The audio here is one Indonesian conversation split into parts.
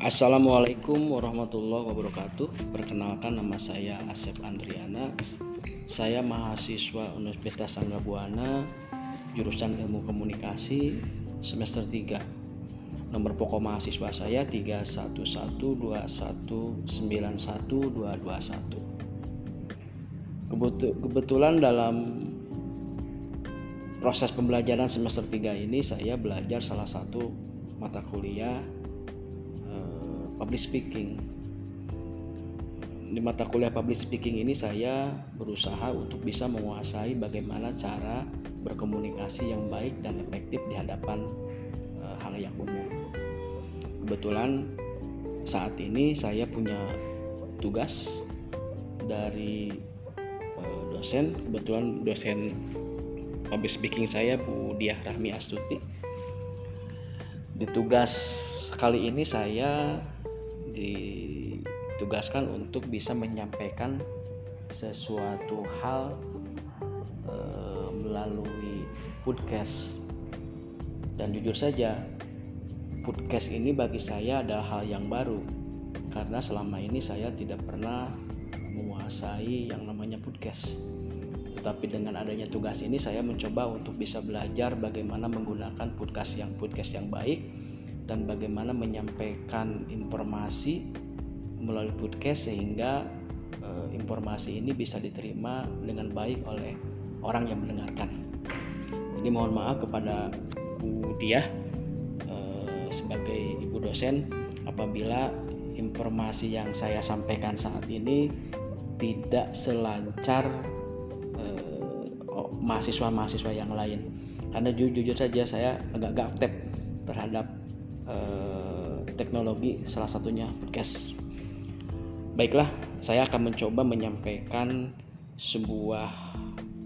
Assalamualaikum warahmatullahi wabarakatuh. Perkenalkan nama saya Asep Andriana. Saya mahasiswa Universitas Sangga Buana, jurusan Ilmu Komunikasi semester 3. Nomor pokok mahasiswa saya 31121919221. Kebetulan dalam proses pembelajaran semester 3 ini saya belajar salah satu mata kuliah public speaking. Di mata kuliah public speaking ini saya berusaha untuk bisa menguasai bagaimana cara berkomunikasi yang baik dan efektif di hadapan uh, halayak umum. Kebetulan saat ini saya punya tugas dari uh, dosen, kebetulan dosen public speaking saya Bu Diah Rahmi Astuti. Di tugas kali ini saya ditugaskan untuk bisa menyampaikan sesuatu hal e, melalui podcast. Dan jujur saja podcast ini bagi saya adalah hal yang baru. Karena selama ini saya tidak pernah menguasai yang namanya podcast. Tetapi dengan adanya tugas ini saya mencoba untuk bisa belajar bagaimana menggunakan podcast yang podcast yang baik dan bagaimana menyampaikan informasi melalui podcast sehingga e, informasi ini bisa diterima dengan baik oleh orang yang mendengarkan. Jadi mohon maaf kepada Bu Diah e, sebagai ibu dosen apabila informasi yang saya sampaikan saat ini tidak selancar mahasiswa-mahasiswa yang lain karena jujur saja saya agak gaptep terhadap Eh, teknologi salah satunya podcast. Baiklah, saya akan mencoba menyampaikan sebuah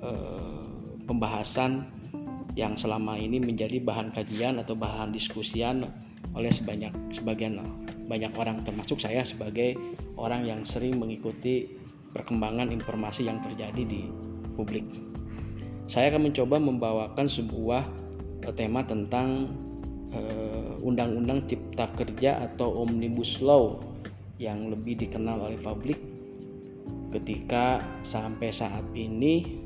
eh, pembahasan yang selama ini menjadi bahan kajian atau bahan diskusian oleh sebanyak sebagian banyak orang termasuk saya sebagai orang yang sering mengikuti perkembangan informasi yang terjadi di publik. Saya akan mencoba membawakan sebuah eh, tema tentang Eh, Undang-Undang Cipta Kerja atau Omnibus Law yang lebih dikenal oleh publik ketika sampai saat ini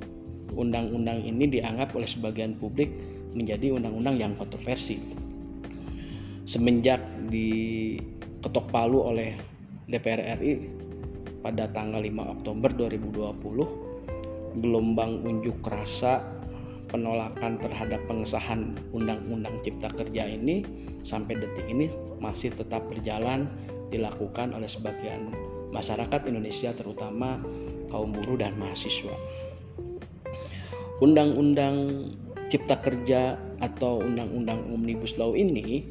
undang-undang ini dianggap oleh sebagian publik menjadi undang-undang yang kontroversi. Semenjak diketok palu oleh DPR RI pada tanggal 5 Oktober 2020, gelombang unjuk rasa penolakan terhadap pengesahan Undang-Undang Cipta Kerja ini sampai detik ini masih tetap berjalan dilakukan oleh sebagian masyarakat Indonesia terutama kaum buruh dan mahasiswa. Undang-undang Cipta Kerja atau Undang-Undang Omnibus Law ini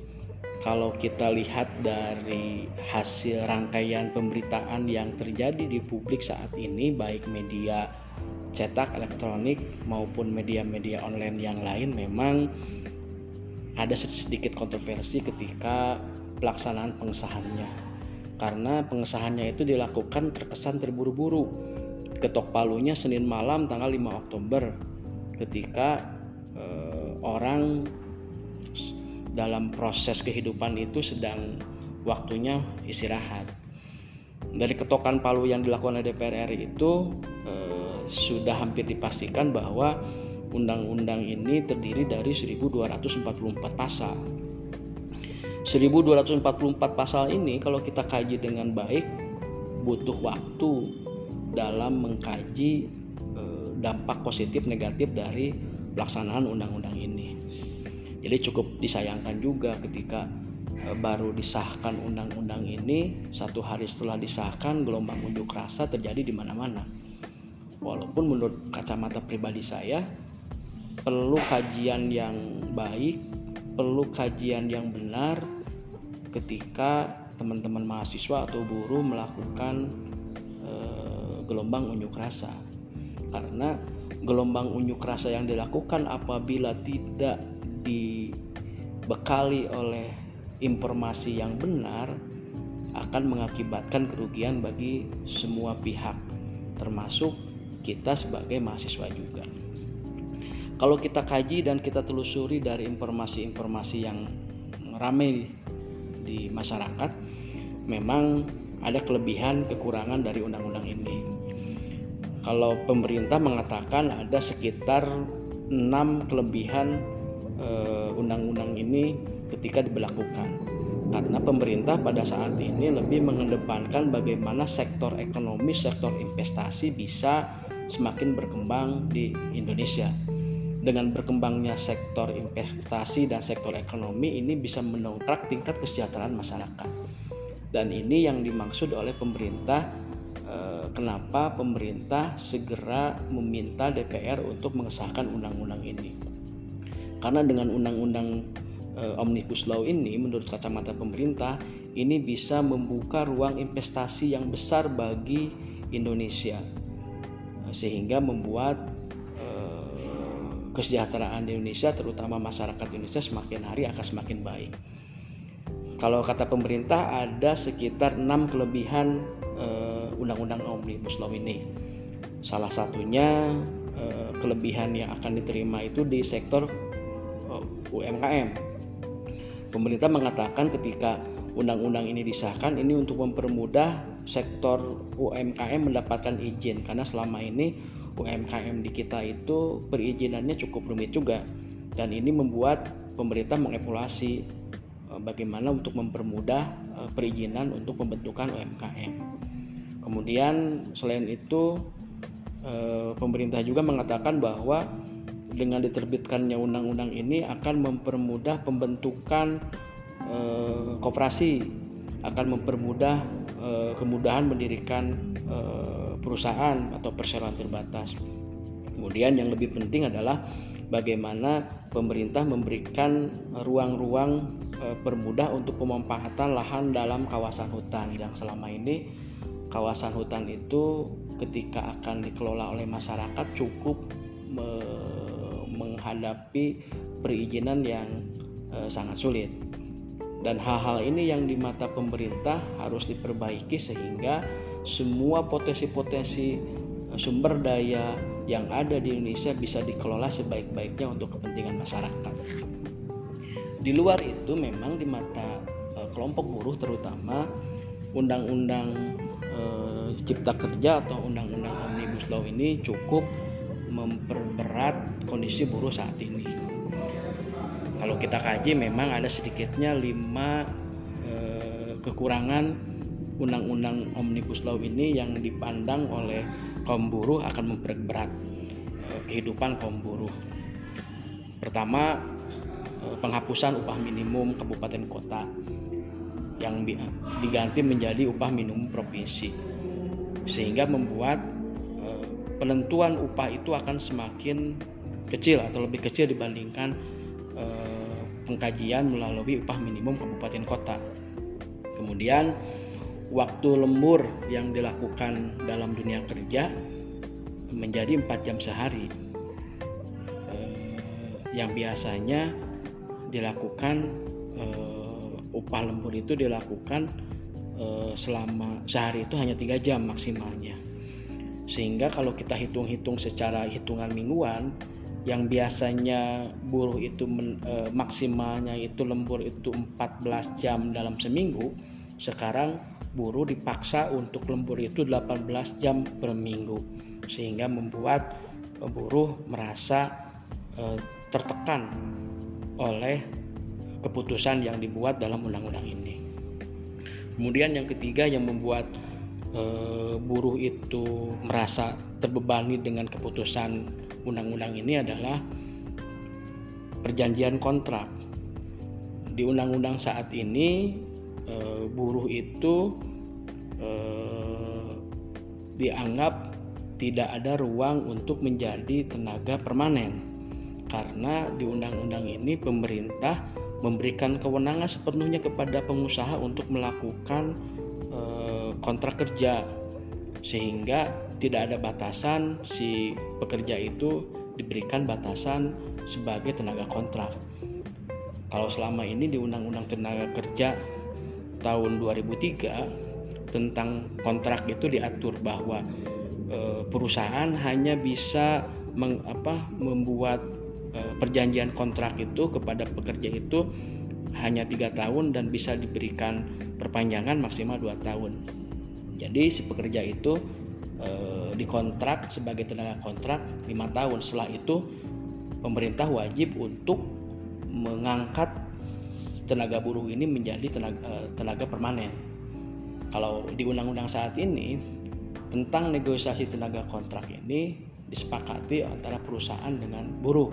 kalau kita lihat dari hasil rangkaian pemberitaan yang terjadi di publik saat ini baik media cetak elektronik maupun media-media online yang lain memang ada sedikit kontroversi ketika pelaksanaan pengesahannya. Karena pengesahannya itu dilakukan terkesan terburu-buru. Ketok palunya Senin malam tanggal 5 Oktober ketika eh, orang dalam proses kehidupan itu sedang waktunya istirahat dari ketokan palu yang dilakukan oleh DPR RI itu eh, sudah hampir dipastikan bahwa undang-undang ini terdiri dari 1244 pasal. 1244 pasal ini kalau kita kaji dengan baik butuh waktu dalam mengkaji eh, dampak positif negatif dari pelaksanaan undang-undang ini. Jadi cukup disayangkan juga ketika eh, baru disahkan undang-undang ini satu hari setelah disahkan gelombang unjuk rasa terjadi di mana-mana. Walaupun menurut kacamata pribadi saya perlu kajian yang baik perlu kajian yang benar ketika teman-teman mahasiswa atau buruh melakukan e, gelombang unjuk rasa. Karena gelombang unjuk rasa yang dilakukan apabila tidak dibekali oleh informasi yang benar akan mengakibatkan kerugian bagi semua pihak termasuk kita sebagai mahasiswa juga. Kalau kita kaji dan kita telusuri dari informasi-informasi yang ramai di masyarakat memang ada kelebihan kekurangan dari undang-undang ini. Kalau pemerintah mengatakan ada sekitar enam kelebihan undang-undang ini ketika diberlakukan. Karena pemerintah pada saat ini lebih mengedepankan bagaimana sektor ekonomi, sektor investasi bisa semakin berkembang di Indonesia. Dengan berkembangnya sektor investasi dan sektor ekonomi ini bisa mendongkrak tingkat kesejahteraan masyarakat dan ini yang dimaksud oleh pemerintah eh, kenapa pemerintah segera meminta DPR untuk mengesahkan undang-undang ini karena dengan undang-undang eh, omnibus law ini menurut kacamata pemerintah ini bisa membuka ruang investasi yang besar bagi Indonesia eh, sehingga membuat kesejahteraan Indonesia terutama masyarakat Indonesia semakin hari akan semakin baik. Kalau kata pemerintah ada sekitar enam kelebihan undang-undang omnibus law ini. Salah satunya kelebihan yang akan diterima itu di sektor UMKM. Pemerintah mengatakan ketika undang-undang ini disahkan ini untuk mempermudah sektor UMKM mendapatkan izin karena selama ini UMKM di kita itu perizinannya cukup rumit juga dan ini membuat pemerintah mengevaluasi Eh, bagaimana untuk mempermudah eh, perizinan untuk pembentukan UMKM. Kemudian selain itu eh, pemerintah juga mengatakan bahwa dengan diterbitkannya undang-undang ini akan mempermudah pembentukan koperasi, akan mempermudah kemudahan mendirikan perusahaan atau perseroan terbatas. Kemudian yang lebih penting adalah bagaimana pemerintah memberikan ruang-ruang Eh, permudah untuk pemanfaatan lahan dalam kawasan hutan yang selama ini kawasan hutan itu ketika akan dikelola oleh masyarakat cukup menghadapi perizinan yang e, sangat sulit. Dan hal-hal ini yang di mata pemerintah harus diperbaiki sehingga semua potensi-potensi eh, sumber daya yang ada di Indonesia bisa dikelola sebaik-baiknya untuk kepentingan masyarakat. Di luar itu memang di mata uh, kelompok buruh terutama undang-undang cipta kerja atau undang-undang omnibus law ini cukup memperberat kondisi buruh saat ini. Kalau kita kaji memang ada sedikitnya lima uh, kekurangan undang-undang omnibus law ini yang dipandang oleh kaum buruh akan memperberat kehidupan kaum buruh. Pertama, Eh, penghapusan upah minimum kabupaten kota yang diganti menjadi upah minimum provinsi sehingga membuat eh, penentuan upah itu akan semakin kecil atau lebih kecil dibandingkan eh, pengkajian melalui upah minimum kabupaten kota. Kemudian waktu lembur yang dilakukan dalam dunia kerja menjadi empat jam sehari yang biasanya dilakukan uh, upah lembur itu dilakukan uh, selama sehari itu hanya tiga jam maksimalnya sehingga kalau kita hitung-hitung secara hitungan mingguan yang biasanya buruh itu men, e, maksimalnya itu lembur itu 14 jam dalam seminggu sekarang buruh dipaksa untuk lembur itu 18 jam per minggu sehingga membuat buruh merasa e, tertekan oleh keputusan yang dibuat dalam undang-undang ini. Kemudian yang ketiga yang membuat e, buruh itu merasa terbebani dengan keputusan undang-undang ini adalah perjanjian kontrak. Di undang-undang saat ini e, buruh itu e, dianggap tidak ada ruang untuk menjadi tenaga permanen karena di undang-undang ini pemerintah memberikan kewenangan sepenuhnya kepada pengusaha untuk melakukan kontrak kerja sehingga tidak ada batasan si pekerja itu diberikan batasan sebagai tenaga kontrak. Kalau selama ini di Undang-Undang Tenaga Kerja tahun 2003 tentang kontrak itu diatur bahwa e, perusahaan hanya bisa meng, apa, membuat Eh, perjanjian kontrak itu kepada pekerja itu hanya tiga tahun dan bisa diberikan perpanjangan maksimal dua tahun. Jadi si pekerja itu e, dikontrak sebagai tenaga kontrak lima tahun. Setelah itu pemerintah wajib untuk mengangkat tenaga buruh ini menjadi tenaga, eh, tenaga permanen. Kalau di undang-undang saat ini tentang negosiasi tenaga kontrak ini disepakati antara perusahaan dengan buruh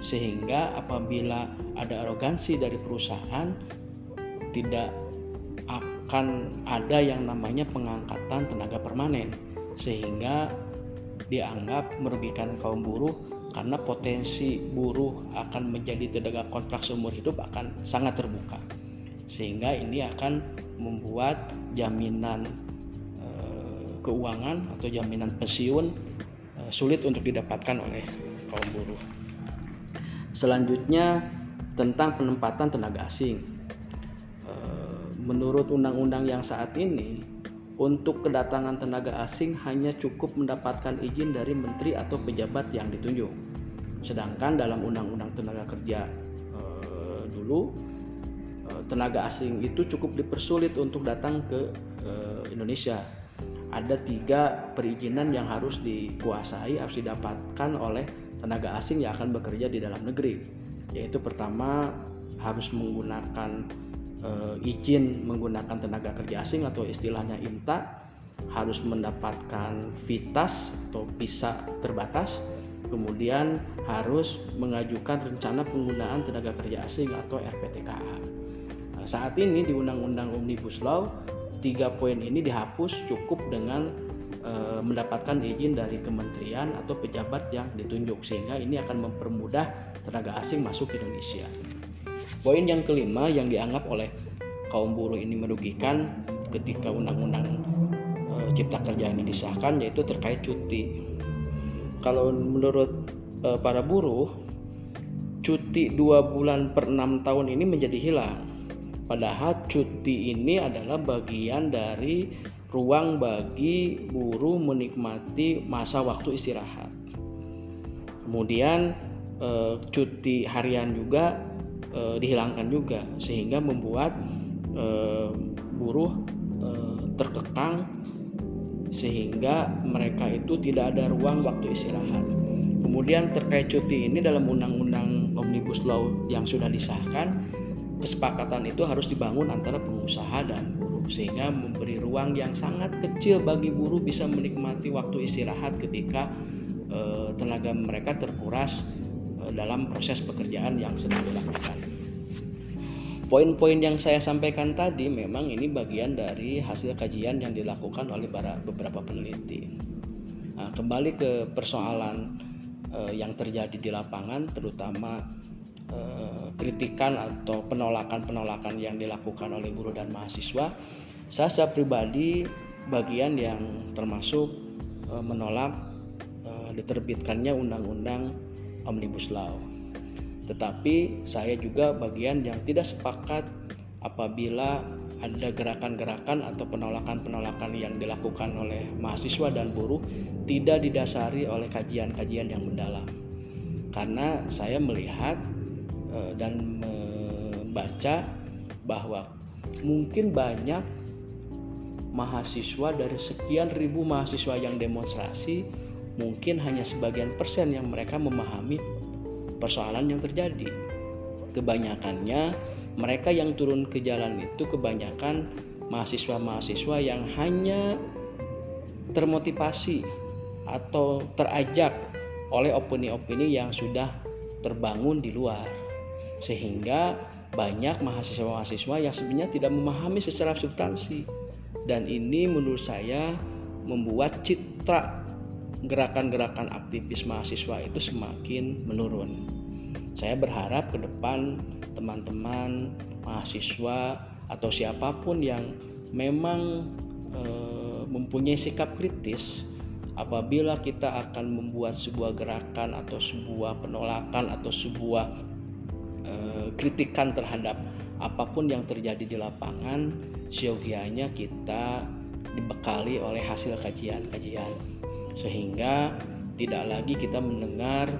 sehingga apabila ada arogansi dari perusahaan tidak akan ada yang namanya pengangkatan tenaga permanen sehingga dianggap merugikan kaum buruh karena potensi buruh akan menjadi tenaga kontrak seumur hidup akan sangat terbuka sehingga ini akan membuat jaminan keuangan atau jaminan pensiun uh, sulit untuk didapatkan oleh kaum buruh. Selanjutnya tentang penempatan tenaga asing. Menurut undang-undang yang saat ini, untuk kedatangan tenaga asing hanya cukup mendapatkan izin dari menteri atau pejabat yang ditunjuk. Sedangkan dalam undang-undang tenaga kerja uh, dulu tenaga asing itu cukup dipersulit untuk datang ke Indonesia ada tiga perizinan yang harus dikuasai harus didapatkan oleh tenaga asing yang akan bekerja di dalam negeri yaitu pertama harus menggunakan e, izin menggunakan tenaga kerja asing atau istilahnya IMTA harus mendapatkan vitas atau visa terbatas kemudian harus mengajukan rencana penggunaan tenaga kerja asing atau RPTKA nah, saat ini di Undang-Undang Omnibus Law tiga poin ini dihapus cukup dengan e, mendapatkan izin dari kementerian atau pejabat yang ditunjuk sehingga ini akan mempermudah tenaga asing masuk ke Indonesia. Poin yang kelima yang dianggap oleh kaum buruh ini merugikan ketika undang-undang e, cipta kerja ini disahkan yaitu terkait cuti. Kalau menurut e, para buruh cuti dua bulan per enam tahun ini menjadi hilang Padahal cuti ini adalah bagian dari ruang bagi buruh menikmati masa waktu istirahat. Kemudian eh, cuti harian juga eh, dihilangkan juga sehingga membuat eh, buruh terkekang sehingga mereka itu tidak ada ruang waktu istirahat. Kemudian terkait cuti ini dalam undang-undang Omnibus Law yang sudah disahkan kesepakatan itu harus dibangun antara pengusaha dan buruh sehingga memberi ruang yang sangat kecil bagi buruh bisa menikmati waktu istirahat ketika e, tenaga mereka terkuras e, dalam proses pekerjaan yang sedang dilakukan. Poin-poin yang saya sampaikan tadi memang ini bagian dari hasil kajian yang dilakukan oleh beberapa peneliti. Nah, kembali ke persoalan e, yang terjadi di lapangan, terutama Eh, kritikan atau penolakan-penolakan yang dilakukan oleh guru dan mahasiswa saya secara pribadi bagian yang termasuk eh, menolak eh, diterbitkannya undang-undang Omnibus Law tetapi saya juga bagian yang tidak sepakat apabila ada gerakan-gerakan atau penolakan-penolakan yang dilakukan oleh mahasiswa dan buruh tidak didasari oleh kajian-kajian yang mendalam. Karena saya melihat Eh, dan membaca bahwa mungkin banyak mahasiswa dari sekian ribu mahasiswa yang demonstrasi mungkin hanya sebagian persen yang mereka memahami persoalan yang terjadi. Kebanyakannya mereka yang turun ke jalan itu kebanyakan mahasiswa-mahasiswa yang hanya termotivasi atau terajak oleh opini-opini yang sudah terbangun di luar sehingga banyak mahasiswa-mahasiswa yang sebenarnya tidak memahami secara substansi dan ini menurut saya membuat citra gerakan-gerakan aktivis mahasiswa itu semakin menurun. Saya berharap ke depan teman-teman mahasiswa atau siapa pun yang memang e, mempunyai sikap kritis apabila kita akan membuat sebuah gerakan atau sebuah penolakan atau sebuah kritikan terhadap apa pun yang terjadi di lapangan siogianya kita dibekali oleh hasil kajian-kajian. Sehingga tidak lagi kita mendengar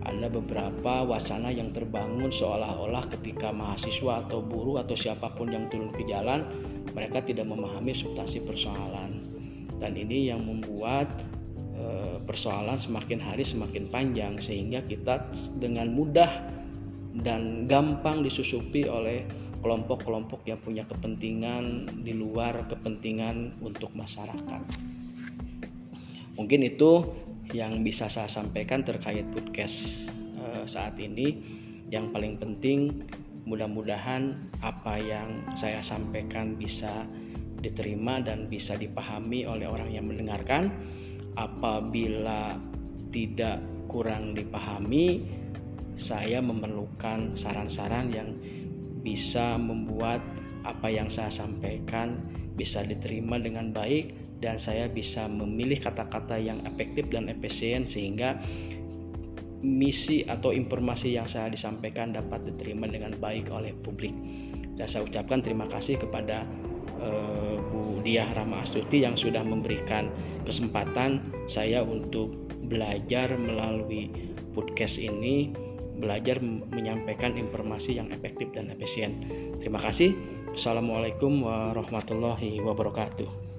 ada beberapa wacana yang terbangun seolah-olah ketika mahasiswa atau buruh atau siapa pun yang turun ke jalan mereka tidak memahami substansi persoalan. Dan ini yang membuat e, persoalan semakin hari semakin panjang sehingga kita dengan mudah dan gampang disusupi oleh kelompok-kelompok yang punya kepentingan di luar kepentingan untuk masyarakat. Mungkin itu yang bisa saya sampaikan terkait podcast uh, saat ini. Yang paling penting mudah-mudahan apa yang saya sampaikan bisa diterima dan bisa dipahami oleh orang yang mendengarkan. Apabila tidak kurang dipahami, saya memerlukan saran-saran yang bisa membuat apa yang saya sampaikan bisa diterima dengan baik dan saya bisa memilih kata-kata yang efektif dan efisien sehingga misi atau informasi yang saya disampaikan dapat diterima dengan baik oleh publik. Dan saya ucapkan terima kasih kepada uh, Bu Diah Rama Astuti yang sudah memberikan kesempatan saya untuk belajar melalui podcast ini, belajar menyampaikan informasi yang efektif dan efisien. Terima kasih. Assalamualaikum warahmatullahi wabarakatuh.